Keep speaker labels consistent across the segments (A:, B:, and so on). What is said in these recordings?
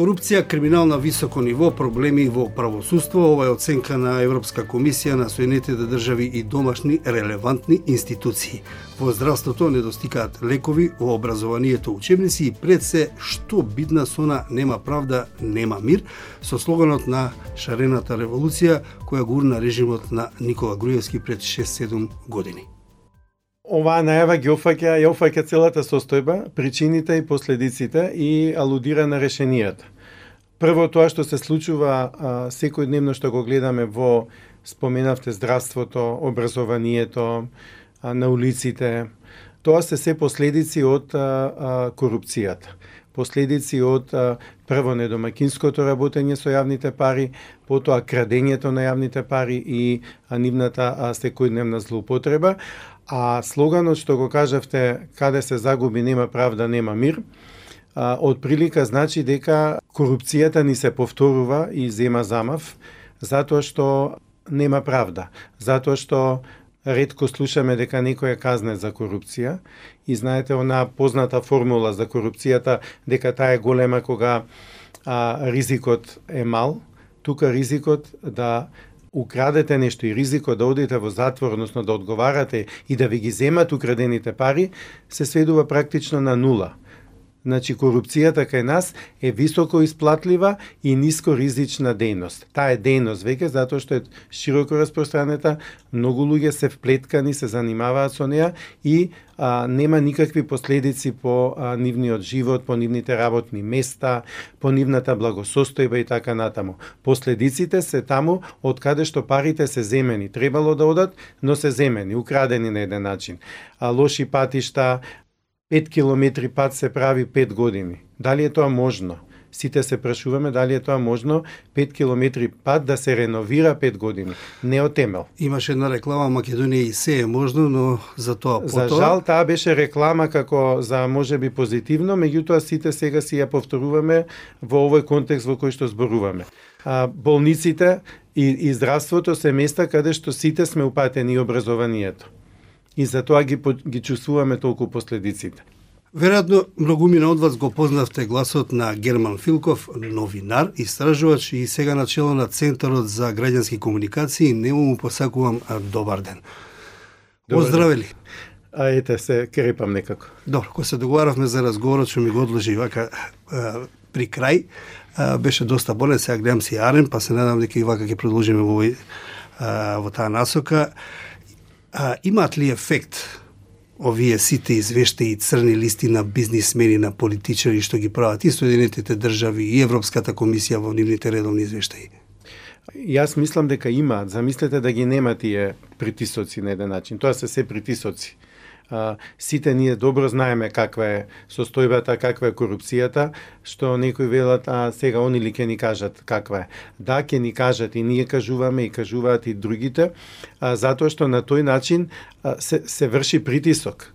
A: Корупција, криминал на високо ниво, проблеми во правосудство, ова е оценка на Европска комисија на Соединетите држави и домашни релевантни институции. Во здравството недостикаат лекови, во образованието учебници и пред се што бидна сона нема правда, нема мир, со слоганот на шарената револуција која гурна режимот на Никола Груевски пред 6-7 години
B: оваа најава ги офаќа, ја офаќа целата состојба, причините и последиците и алудира на решенијата. Прво тоа што се случува а, секојдневно што го гледаме во споменавте здравството, образованието, а, на улиците, тоа се се последици од а, а, корупцијата последици од а, прво недомакинското работење со јавните пари, потоа крадењето на јавните пари и а, нивната а, секојдневна злоупотреба, А слоганот што го кажавте, каде се загуби нема правда, нема мир, а, од прилика значи дека корупцијата ни се повторува и зема замав, затоа што нема правда, затоа што ретко слушаме дека некој е казнет за корупција. И знаете она позната формула за корупцијата дека таа е голема кога а, ризикот е мал, тука ризикот да украдете нешто и ризикот да одите во затвор, односно да одговарате и да ви ги земат украдените пари, се сведува практично на нула. Значи, корупцијата кај нас е високо исплатлива и ниско ризична дејност. Таа е дејност веќе затоа што е широко распространета, многу луѓе се вплеткани, се занимаваат со неа и а, нема никакви последици по а, нивниот живот, по нивните работни места, по нивната благосостојба и така натаму. Последиците се таму од каде што парите се земени. Требало да одат, но се земени, украдени на еден начин. А, лоши патишта, 5 километри пат се прави 5 години. Дали е тоа можно? Сите се прашуваме дали е тоа можно 5 километри пат да се реновира 5 години. Не од темел.
A: Имаше една реклама Македонија и се е можно, но за тоа
B: потоа... За жал таа беше реклама како за може би позитивно, меѓутоа сите сега си ја повторуваме во овој контекст во кој што зборуваме. А, болниците и, и здравството се места каде што сите сме упатени и образованието и за тоа ги, ги чувствуваме толку последиците.
A: Веројатно, многумина од вас го познавте гласот на Герман Филков, новинар, истражувач и сега начело на Центарот за граѓански комуникации. Нему му посакувам добар ден. Добар Оздравели.
B: А ете се, крепам некако.
A: Добро, кога се договаравме за разговорот, што ми го одложи вака при крај, а, беше доста болен, сега гледам си Арен, па се надам дека и вака ќе продолжиме во, во таа насока. А, имаат ли ефект овие сите извештаи и црни листи на бизнисмени, на политичари што ги прават и Соединетите држави и Европската комисија во нивните редовни извештаи?
B: Јас мислам дека имаат. Замислете да ги нема тие притисоци на еден начин. Тоа се се притисоци сите ние добро знаеме каква е состојбата, каква е корупцијата, што некои велат, а сега они ли ке ни кажат каква е. Да, ке ни кажат и ние кажуваме и кажуваат и другите, а, затоа што на тој начин а, се, се врши притисок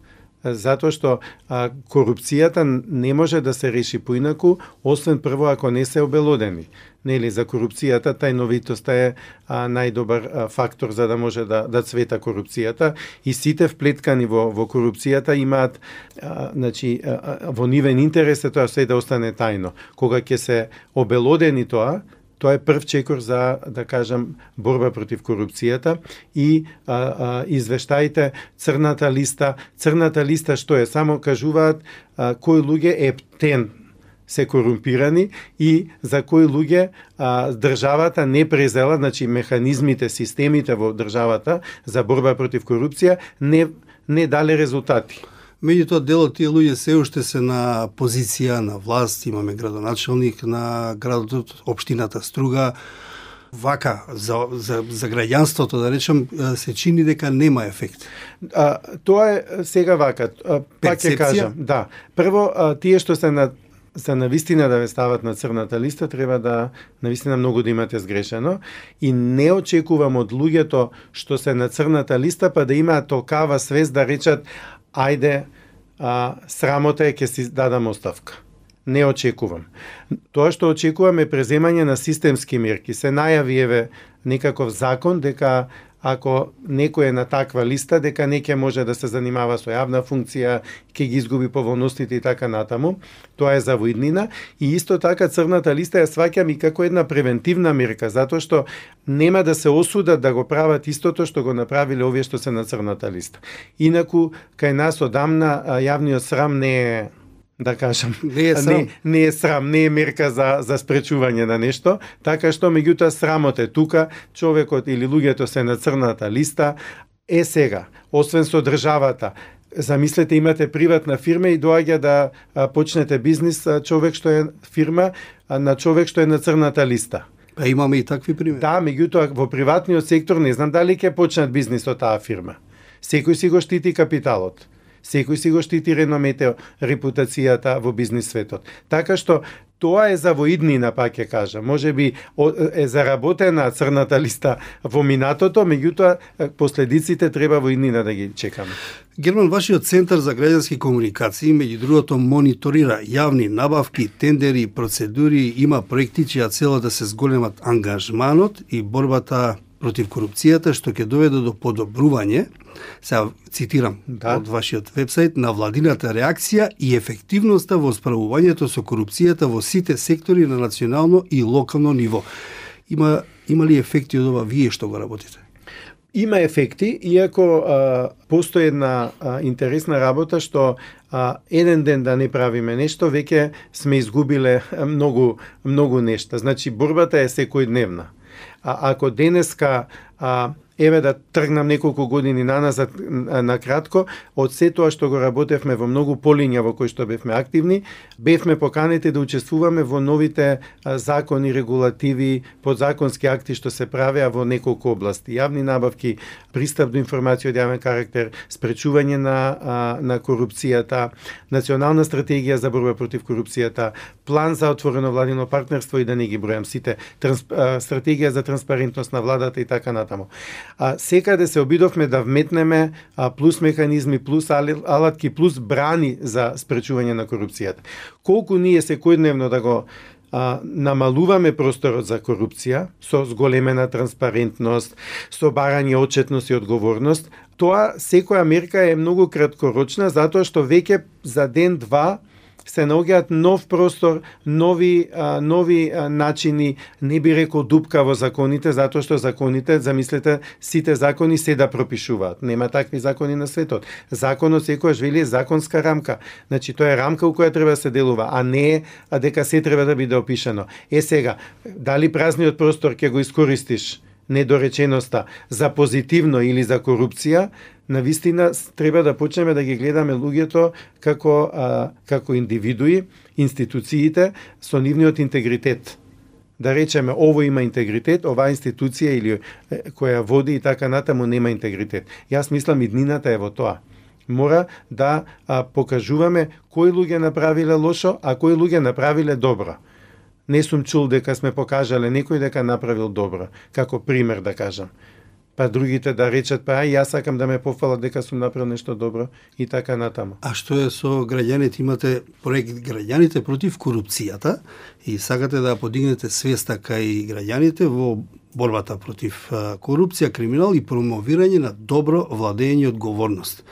B: затоа што а, корупцијата не може да се реши поинаку, освен прво ако не се обелодени. Нели за корупцијата тајновитоста е а, најдобар а, фактор за да може да да цвета корупцијата и сите вплеткани во во корупцијата имаат а, значи а, во нивен интерес е тоа се да остане тајно. Кога ќе се обелодени тоа, Тоа е прв чекор за, да кажам, борба против корупцијата и а, а, извештаите црната листа. Црната листа што е? Само кажуваат а, кои луѓе е птен се корумпирани и за кои луѓе а, државата не презела, значи механизмите, системите во државата за борба против корупција не не дале резултати.
A: Меѓутоа, дел од тие луѓе се уште се на позиција на власт, имаме градоначелник на градот, општината Струга, вака за, за, за граѓанството, да речем, се чини дека нема ефект.
B: А, тоа е сега вака, а, пак ќе кажам. Да. Прво, а, тие што се на за навистина да ве стават на црната листа, треба да навистина многу да имате сгрешено и не очекувам од луѓето што се на црната листа па да имаат толкава свест да речат ајде, а, срамота е ќе си дадам оставка. Не очекувам. Тоа што очекувам е преземање на системски мерки. Се најави еве некаков закон дека ако некој е на таква листа, дека не ќе може да се занимава со јавна функција, ќе ги изгуби поволностите и така натаму. Тоа е завоиднина. И исто така црната листа ја сваќам и како една превентивна мерка, затоа што нема да се осудат да го прават истото што го направиле овие што се на црната листа. Инаку, кај нас одамна јавниот срам не е да кажам,
A: не е срам,
B: не, не е срам, не е мерка за за спречување на нешто, така што меѓутоа срамот е тука, човекот или луѓето се на црната листа, е сега, освен со државата, замислете имате приватна фирма и доаѓа да почнете бизнис човек што е фирма на човек што е на црната листа.
A: Па имаме и такви примери.
B: Да, меѓутоа во приватниот сектор не знам дали ќе почнат бизнис од таа фирма. Секој си го штити капиталот секој си го штити реномете, репутацијата во бизнис светот. Така што тоа е за воиднина, пак ќе кажа. Може би е заработена црната листа во минатото, меѓутоа последиците треба воиднина да ги чекаме.
A: Герман, вашиот Центар за граѓански комуникации, меѓу другото, мониторира јавни набавки, тендери, процедури, има проекти чија цела да се зголемат ангажманот и борбата против корупцијата што ќе доведе до подобрување, сега цитирам да. од вашиот вебсайт, на владината реакција и ефективноста во справувањето со корупцијата во сите сектори на национално и локално ниво. Има има ли ефекти од ова вие што го работите?
B: Има ефекти, иако а, постои една а, интересна работа што а, еден ден да не правиме нешто, веќе сме изгубиле многу многу нешта. Значи борбата е секојдневна. А ако денеска а, еве да тргнам неколку години наназад на кратко, од се тоа што го работевме во многу полиња во кои што бевме активни, бевме поканети да учествуваме во новите закони, регулативи, подзаконски акти што се правеа во неколку области. Јавни набавки, пристап до информација од јавен карактер, спречување на, на корупцијата, национална стратегија за борба против корупцијата, план за отворено владино партнерство и да не ги бројам сите, транс, стратегија за транспарентност на владата и така натаму а, секаде се обидовме да вметнеме а, плюс механизми, плюс алатки, плюс брани за спречување на корупцијата. Колку ние секојдневно да го а, намалуваме просторот за корупција со зголемена транспарентност, со барање отчетност и одговорност, тоа секоја мерка е многу краткорочна затоа што веќе за ден-два се наоѓаат нов простор, нови а, нови а, начини, не би рекол дупка во законите, затоа што законите, замислете, сите закони се да пропишуваат. Нема такви закони на светот. Законот секогаш вели законска рамка. Значи тоа е рамка у која треба да се делува, а не а дека се треба да биде опишано. Е сега, дали празниот простор ќе го искористиш недореченоста за позитивно или за корупција, на вистина треба да почнеме да ги гледаме луѓето како а, како индивидуи, институциите со нивниот интегритет. Да речеме ово има интегритет, оваа институција или која води и така натаму нема интегритет. Јас мислам иднината е во тоа. Мора да а, покажуваме кои луѓе направиле лошо, а кои луѓе направиле добро. Не сум чул дека сме покажале некој дека направил добро, како пример да кажам па другите да речат па ај јас сакам да ме пофалат дека сум направил нешто добро и така натаму.
A: А што е со граѓаните? Имате проект граѓаните против корупцијата и сакате да подигнете свеста кај граѓаните во борбата против корупција, криминал и промовирање на добро владење и одговорност.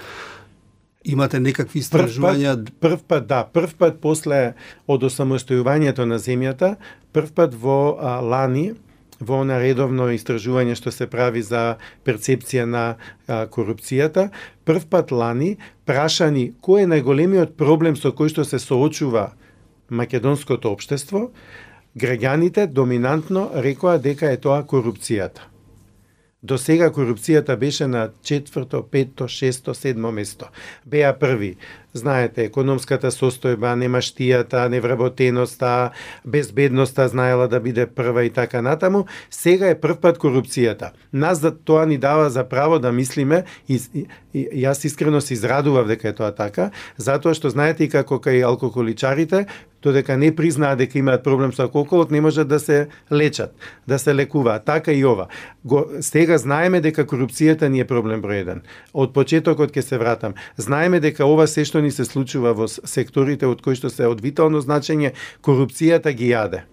A: Имате некакви истражувања?
B: Прв пат, прв пат, да, прв пат после од осамостојувањето на земјата, прв пат во а, Лани, во на редовно истражување што се прави за перцепција на а, корупцијата, прв пат лани прашани кој е најголемиот проблем со кој што се соочува македонското општество, граѓаните доминантно рекоа дека е тоа корупцијата. До сега корупцијата беше на четврто, петто, шесто, седмо место. Беа први Знаете, економската состојба, немаштијата, невработеноста, безбедноста знаела да биде прва и така натаму. Сега е прв пат корупцијата. Нас за тоа ни дава за право да мислиме и, и, и јас искрено се израдував дека е тоа така, затоа што знаете и како кај алкохоличарите, додека не признаат дека имаат проблем со алкохолот, не можат да се лечат, да се лекуваат. Така и ова. Го, сега знаеме дека корупцијата ни е проблем број еден. Од почетокот ќе се вратам. Знаеме дека ова се што ни се случува во секторите од кои што се од витално значење, корупцијата ги јаде.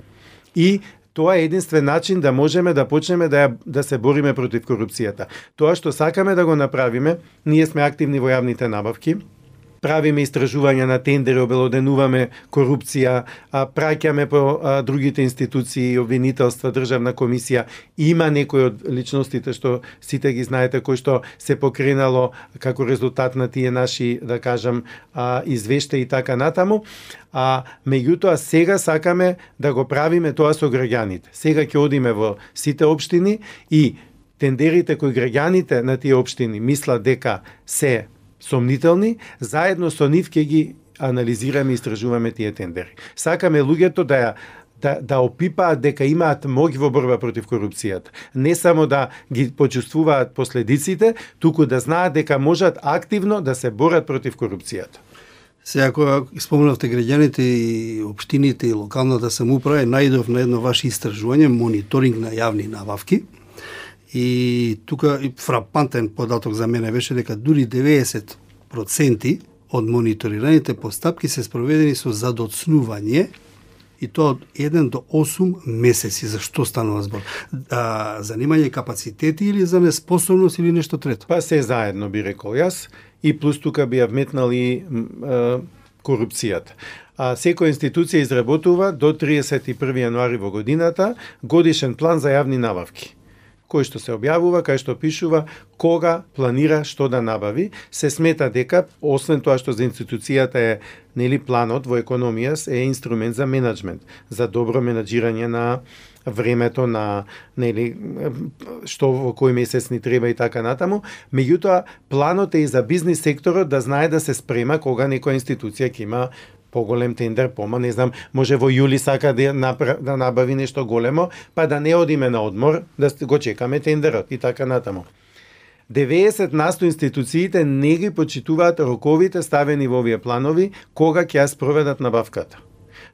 B: И Тоа е единствен начин да можеме да почнеме да, да се бориме против корупцијата. Тоа што сакаме да го направиме, ние сме активни во јавните набавки, правиме истражувања на тендери, обелоденуваме корупција, а, праќаме по другите институции, обвинителства, државна комисија. Има некои од личностите што сите ги знаете кои што се покренало како резултат на тие наши, да кажам, извеште и така натаму. А меѓутоа сега сакаме да го правиме тоа со граѓаните. Сега ќе одиме во сите општини и тендерите кои граѓаните на тие општини мислат дека се сомнителни, заедно со нив ќе ги анализираме и истражуваме тие тендери. Сакаме луѓето да ја да, да опипаат дека имаат моќ во борба против корупцијата. Не само да ги почувствуваат последиците, туку да знаат дека можат активно да се борат против корупцијата.
A: Сега, кога спомнавте граѓаните и општините и локалната самоуправа, најдов на едно ваше истражување, мониторинг на јавни набавки, И тука фрапантен податок за мене беше дека дури 90% од мониторираните постапки се спроведени со задоцнување и тоа од 1 до 8 месеци. За што станува збор? А, занимање капацитети или за неспособност или нешто трето?
B: Па се заедно би рекол јас и плюс тука би ја вметнал и корупцијата. А секоја институција изработува до 31 јануари во годината годишен план за јавни набавки кој што се објавува, кај што пишува кога планира што да набави, се смета дека освен тоа што за институцијата е нели планот во економија е инструмент за менеджмент, за добро менеджирање на времето на нели што во кој месец ни треба и така натаму, меѓутоа планот е и за бизнис секторот да знае да се спрема кога некоја институција ќе има поголем тендер, пома, не знам, може во јули сака да, напра, да набави нешто големо, па да не одиме на одмор, да го чекаме тендерот и така натаму. 90 насто институциите не ги почитуваат роковите ставени во овие планови кога ќе ја спроведат набавката.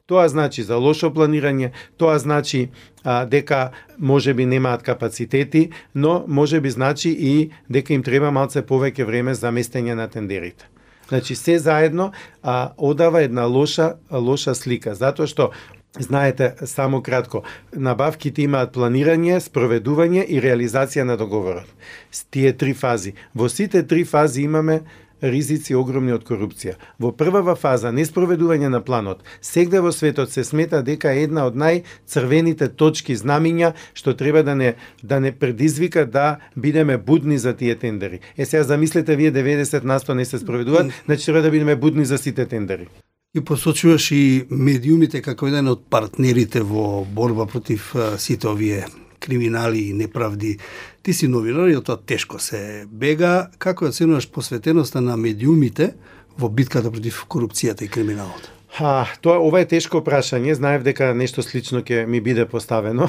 B: Тоа значи за лошо планирање, тоа значи а, дека може би немаат капацитети, но може би значи и дека им треба малце повеќе време за местење на тендерите. Значи се заедно а, одава една лоша лоша слика затоа што Знаете, само кратко, набавките имаат планирање, спроведување и реализација на договорот. С тие три фази. Во сите три фази имаме ризици огромни од корупција. Во првава фаза, неспроведување на планот, сегде во светот се смета дека е една од најцрвените точки знамиња што треба да не да не предизвика да бидеме будни за тие тендери. Е сега замислете вие 90 на 100 не се спроведуваат, значи треба да бидеме будни за сите тендери.
A: И посочуваш и медиумите како еден од партнерите во борба против сите овие криминали и неправди. Ти си новинар и од тоа тешко се бега. Како ја оценуваш посветеноста на медиумите во битката против корупцијата и криминалот?
B: А, тоа ова е тешко прашање, знаев дека нешто слично ќе ми биде поставено,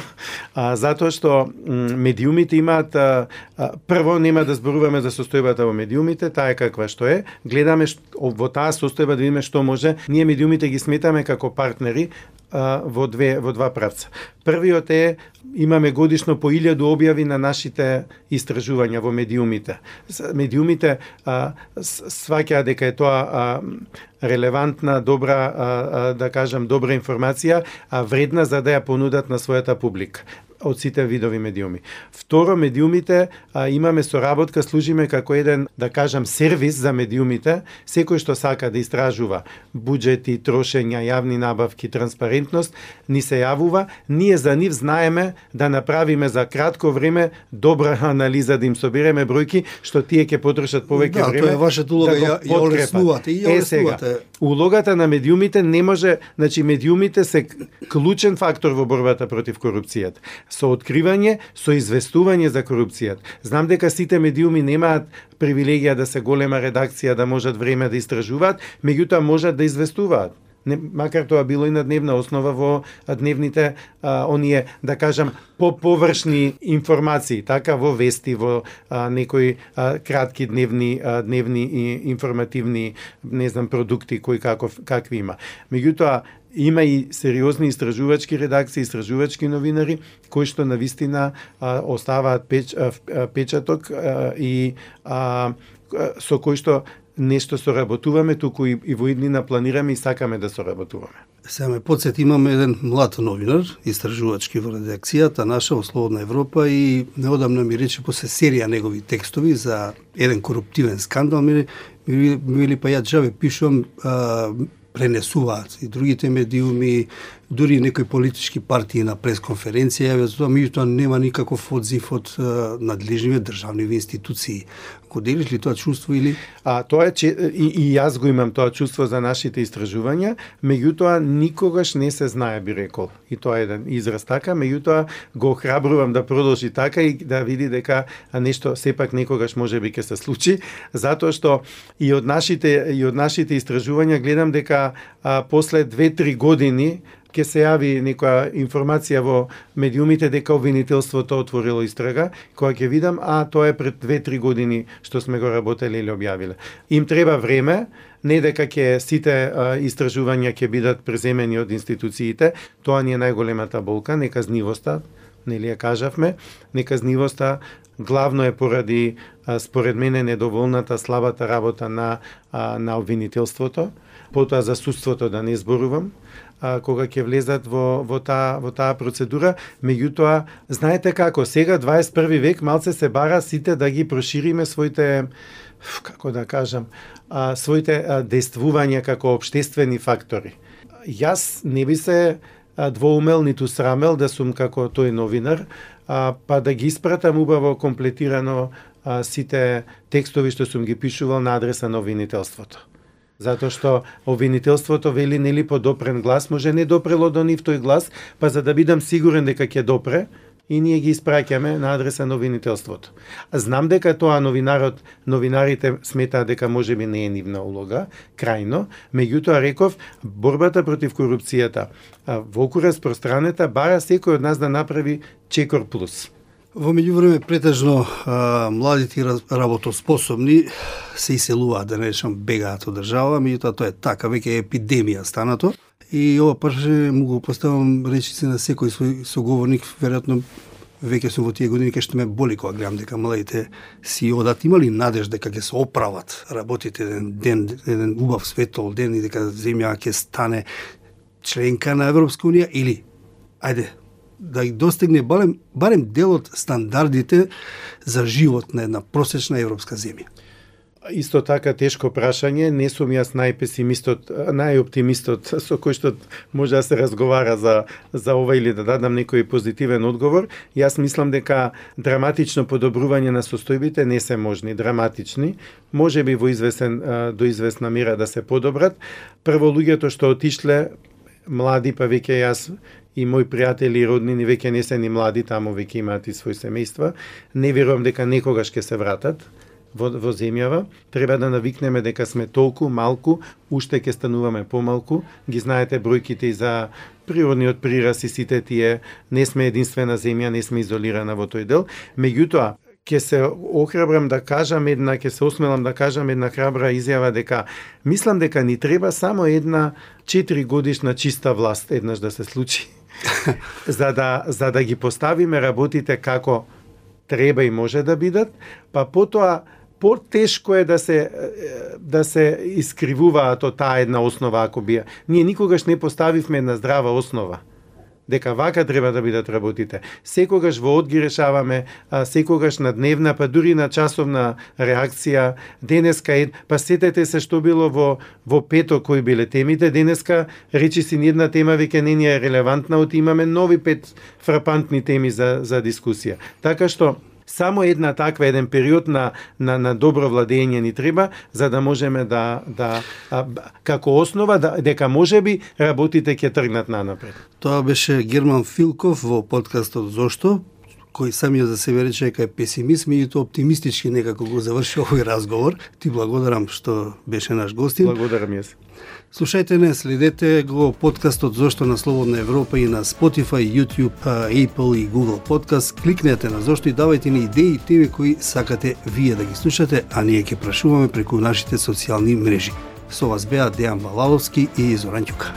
B: а, затоа што м, медиумите имаат а, а, прво нема да зборуваме за состојбата во медиумите, таа е каква што е. Гледаме што, во таа состојба да видиме што може. Ние медиумите ги сметаме како партнери а, во две во два правца. Првиот е имаме годишно по 1000 објави на нашите истражувања во медиумите. Медиумите а, сваќаа дека е тоа а, релевантна, добра, а, а, да кажам, добра информација, а вредна за да ја понудат на својата публика од сите видови медиуми. Второ, медиумите а, имаме соработка, служиме како еден, да кажам, сервис за медиумите, секој што сака да истражува буџети, трошења, јавни набавки, транспарентност, ни се јавува, ние за нив знаеме да направиме за кратко време добра анализа, да им собереме бројки, што тие ќе потрошат повеќе
A: да,
B: време.
A: Да, тоа е вашата улога, да ја, ја олеснувате ја олеснувате.
B: улогата на медиумите не може, значи медиумите се клучен фактор во борбата против корупцијата со откривање, со известување за корупцијата. Знам дека сите медиуми немаат привилегија да се голема редакција, да можат време да истражуваат, меѓутоа можат да известуваат не, макар тоа било и на дневна основа во дневните а, оние да кажам поповршни информации, така во вести, во а, некои а, кратки дневни а, дневни и информативни не знам продукти кои каков какви има. Меѓутоа има и сериозни истражувачки редакции, истражувачки новинари кои што на вистина а, оставаат печ, а, печаток а, и а, со кој што нешто соработуваме, туку и, и во иднина планираме и сакаме да соработуваме.
A: Сега ме подсет, имаме еден млад новинар, истражувачки во редакцијата наша во Слободна Европа и неодамна ми рече после серија негови текстови за еден коруптивен скандал, ми, ми, ми вели па ја джаве пишувам а, пренесуваат и другите медиуми, дури некои политички партии на пресконференција, ја тоа меѓутоа нема никаков одзив од надлежниве државни институции. Го делиш ли тоа чувство или?
B: А тоа е че и, и јас го имам тоа чувство за нашите истражувања, меѓутоа никогаш не се знае би рекол. И тоа е еден израз така, меѓутоа го храбрувам да продолжи така и да види дека нешто сепак некогаш може би ќе се случи, затоа што и од нашите и од нашите истражувања гледам дека а, после 2-3 години ќе се јави некоја информација во медиумите дека обвинителството отворило истрага, која ќе видам, а тоа е пред 2-3 години што сме го работеле или објавиле. Им треба време, не дека ќе сите а, истражувања ќе бидат преземени од институциите, тоа ни е најголемата болка, неказнивоста, нели ја кажавме, неказнивоста главно е поради според мене недоволната слабата работа на на обвинителството, потоа за судството да не зборувам, а, кога ќе влезат во, во, таа, во таа процедура. Меѓутоа, знаете како, сега 21 век малце се бара сите да ги прошириме своите како да кажам, а, своите а, действувања како обштествени фактори. Јас не би се двоумел ниту срамел да сум како тој новинар, а, па да ги испратам убаво комплетирано а, сите текстови што сум ги пишувал на адреса на обвинителството затоа што обвинителството вели нели по допрен глас, може не допрело до нив тој глас, па за да бидам сигурен дека ќе допре, и ние ги испраќаме на адреса на новинителството. Знам дека тоа новинарот, новинарите сметаат дека може би не е нивна улога, крајно, меѓутоа реков, борбата против корупцијата во окура распространета бара секој од нас да направи чекор плюс.
A: Во меѓувреме претежно а, младите работоспособни се иселуваат, да не речам бегаат од држава, меѓутоа тоа е така, веќе е епидемија станато. И ова прашање му го поставам речиси на секој свој соговорник, веројатно веќе сум во тие години кај што ме боли кога гледам дека младите си одат имали надеж дека ќе се оправат, работите еден ден, еден убав светол ден и дека земја ќе стане членка на Европска унија или ајде да ги достигне барем, барем дел од стандардите за живот на една просечна европска земја?
B: Исто така тешко прашање, не сум јас најпесимистот, најоптимистот со кој што може да се разговара за за ова или да дадам некој позитивен одговор. Јас мислам дека драматично подобрување на состојбите не се можни, драматични. Може би во известен до известна мера да се подобрат. Прво луѓето што отишле млади, па веќе јас и мои пријатели и роднини веќе не се ни млади, таму веќе имаат и свои семејства. Не верувам дека некогаш ќе се вратат во, во земјава. Треба да навикнеме дека сме толку малку, уште ќе стануваме помалку. Ги знаете бројките и за природниот прираст и сите тие. Не сме единствена земја, не сме изолирана во тој дел. Меѓутоа, ќе се охрабрам да кажам една, ќе се осмелам да кажам една храбра изјава дека мислам дека ни треба само една 4 годишна чиста власт еднаш да се случи за да за да ги поставиме работите како треба и може да бидат, па потоа потешко е да се да се искривуваат од таа една основа ако бија. Ние никогаш не поставивме една здрава основа дека вака треба да бидат работите. Секогаш во од ги решаваме, а, секогаш на дневна, па дури на часовна реакција. Денеска е, па сетете се што било во во пето кои биле темите. Денеска речи си ни една тема веќе не ни е релевантна, оти имаме нови пет фрапантни теми за за дискусија. Така што само една таква еден период на на на добро владење ни треба за да можеме да да а, како основа да дека можеби работите ќе тргнат нанапред.
A: Тоа беше Герман Филков во подкастот Зошто кој самиот за себе рече дека е песимист, меѓутоа оптимистички некако го заврши овој разговор. Ти благодарам што беше наш гостин.
B: Благодарам јас.
A: Слушајте не, следете го подкастот Зошто на Слободна Европа и на Spotify, YouTube, Apple и Google Podcast. Кликнете на Зошто и давајте ни идеи и теми кои сакате вие да ги слушате, а ние ќе прашуваме преку нашите социјални мрежи. Со вас беа Дејан Балаловски и Зоран Ќука.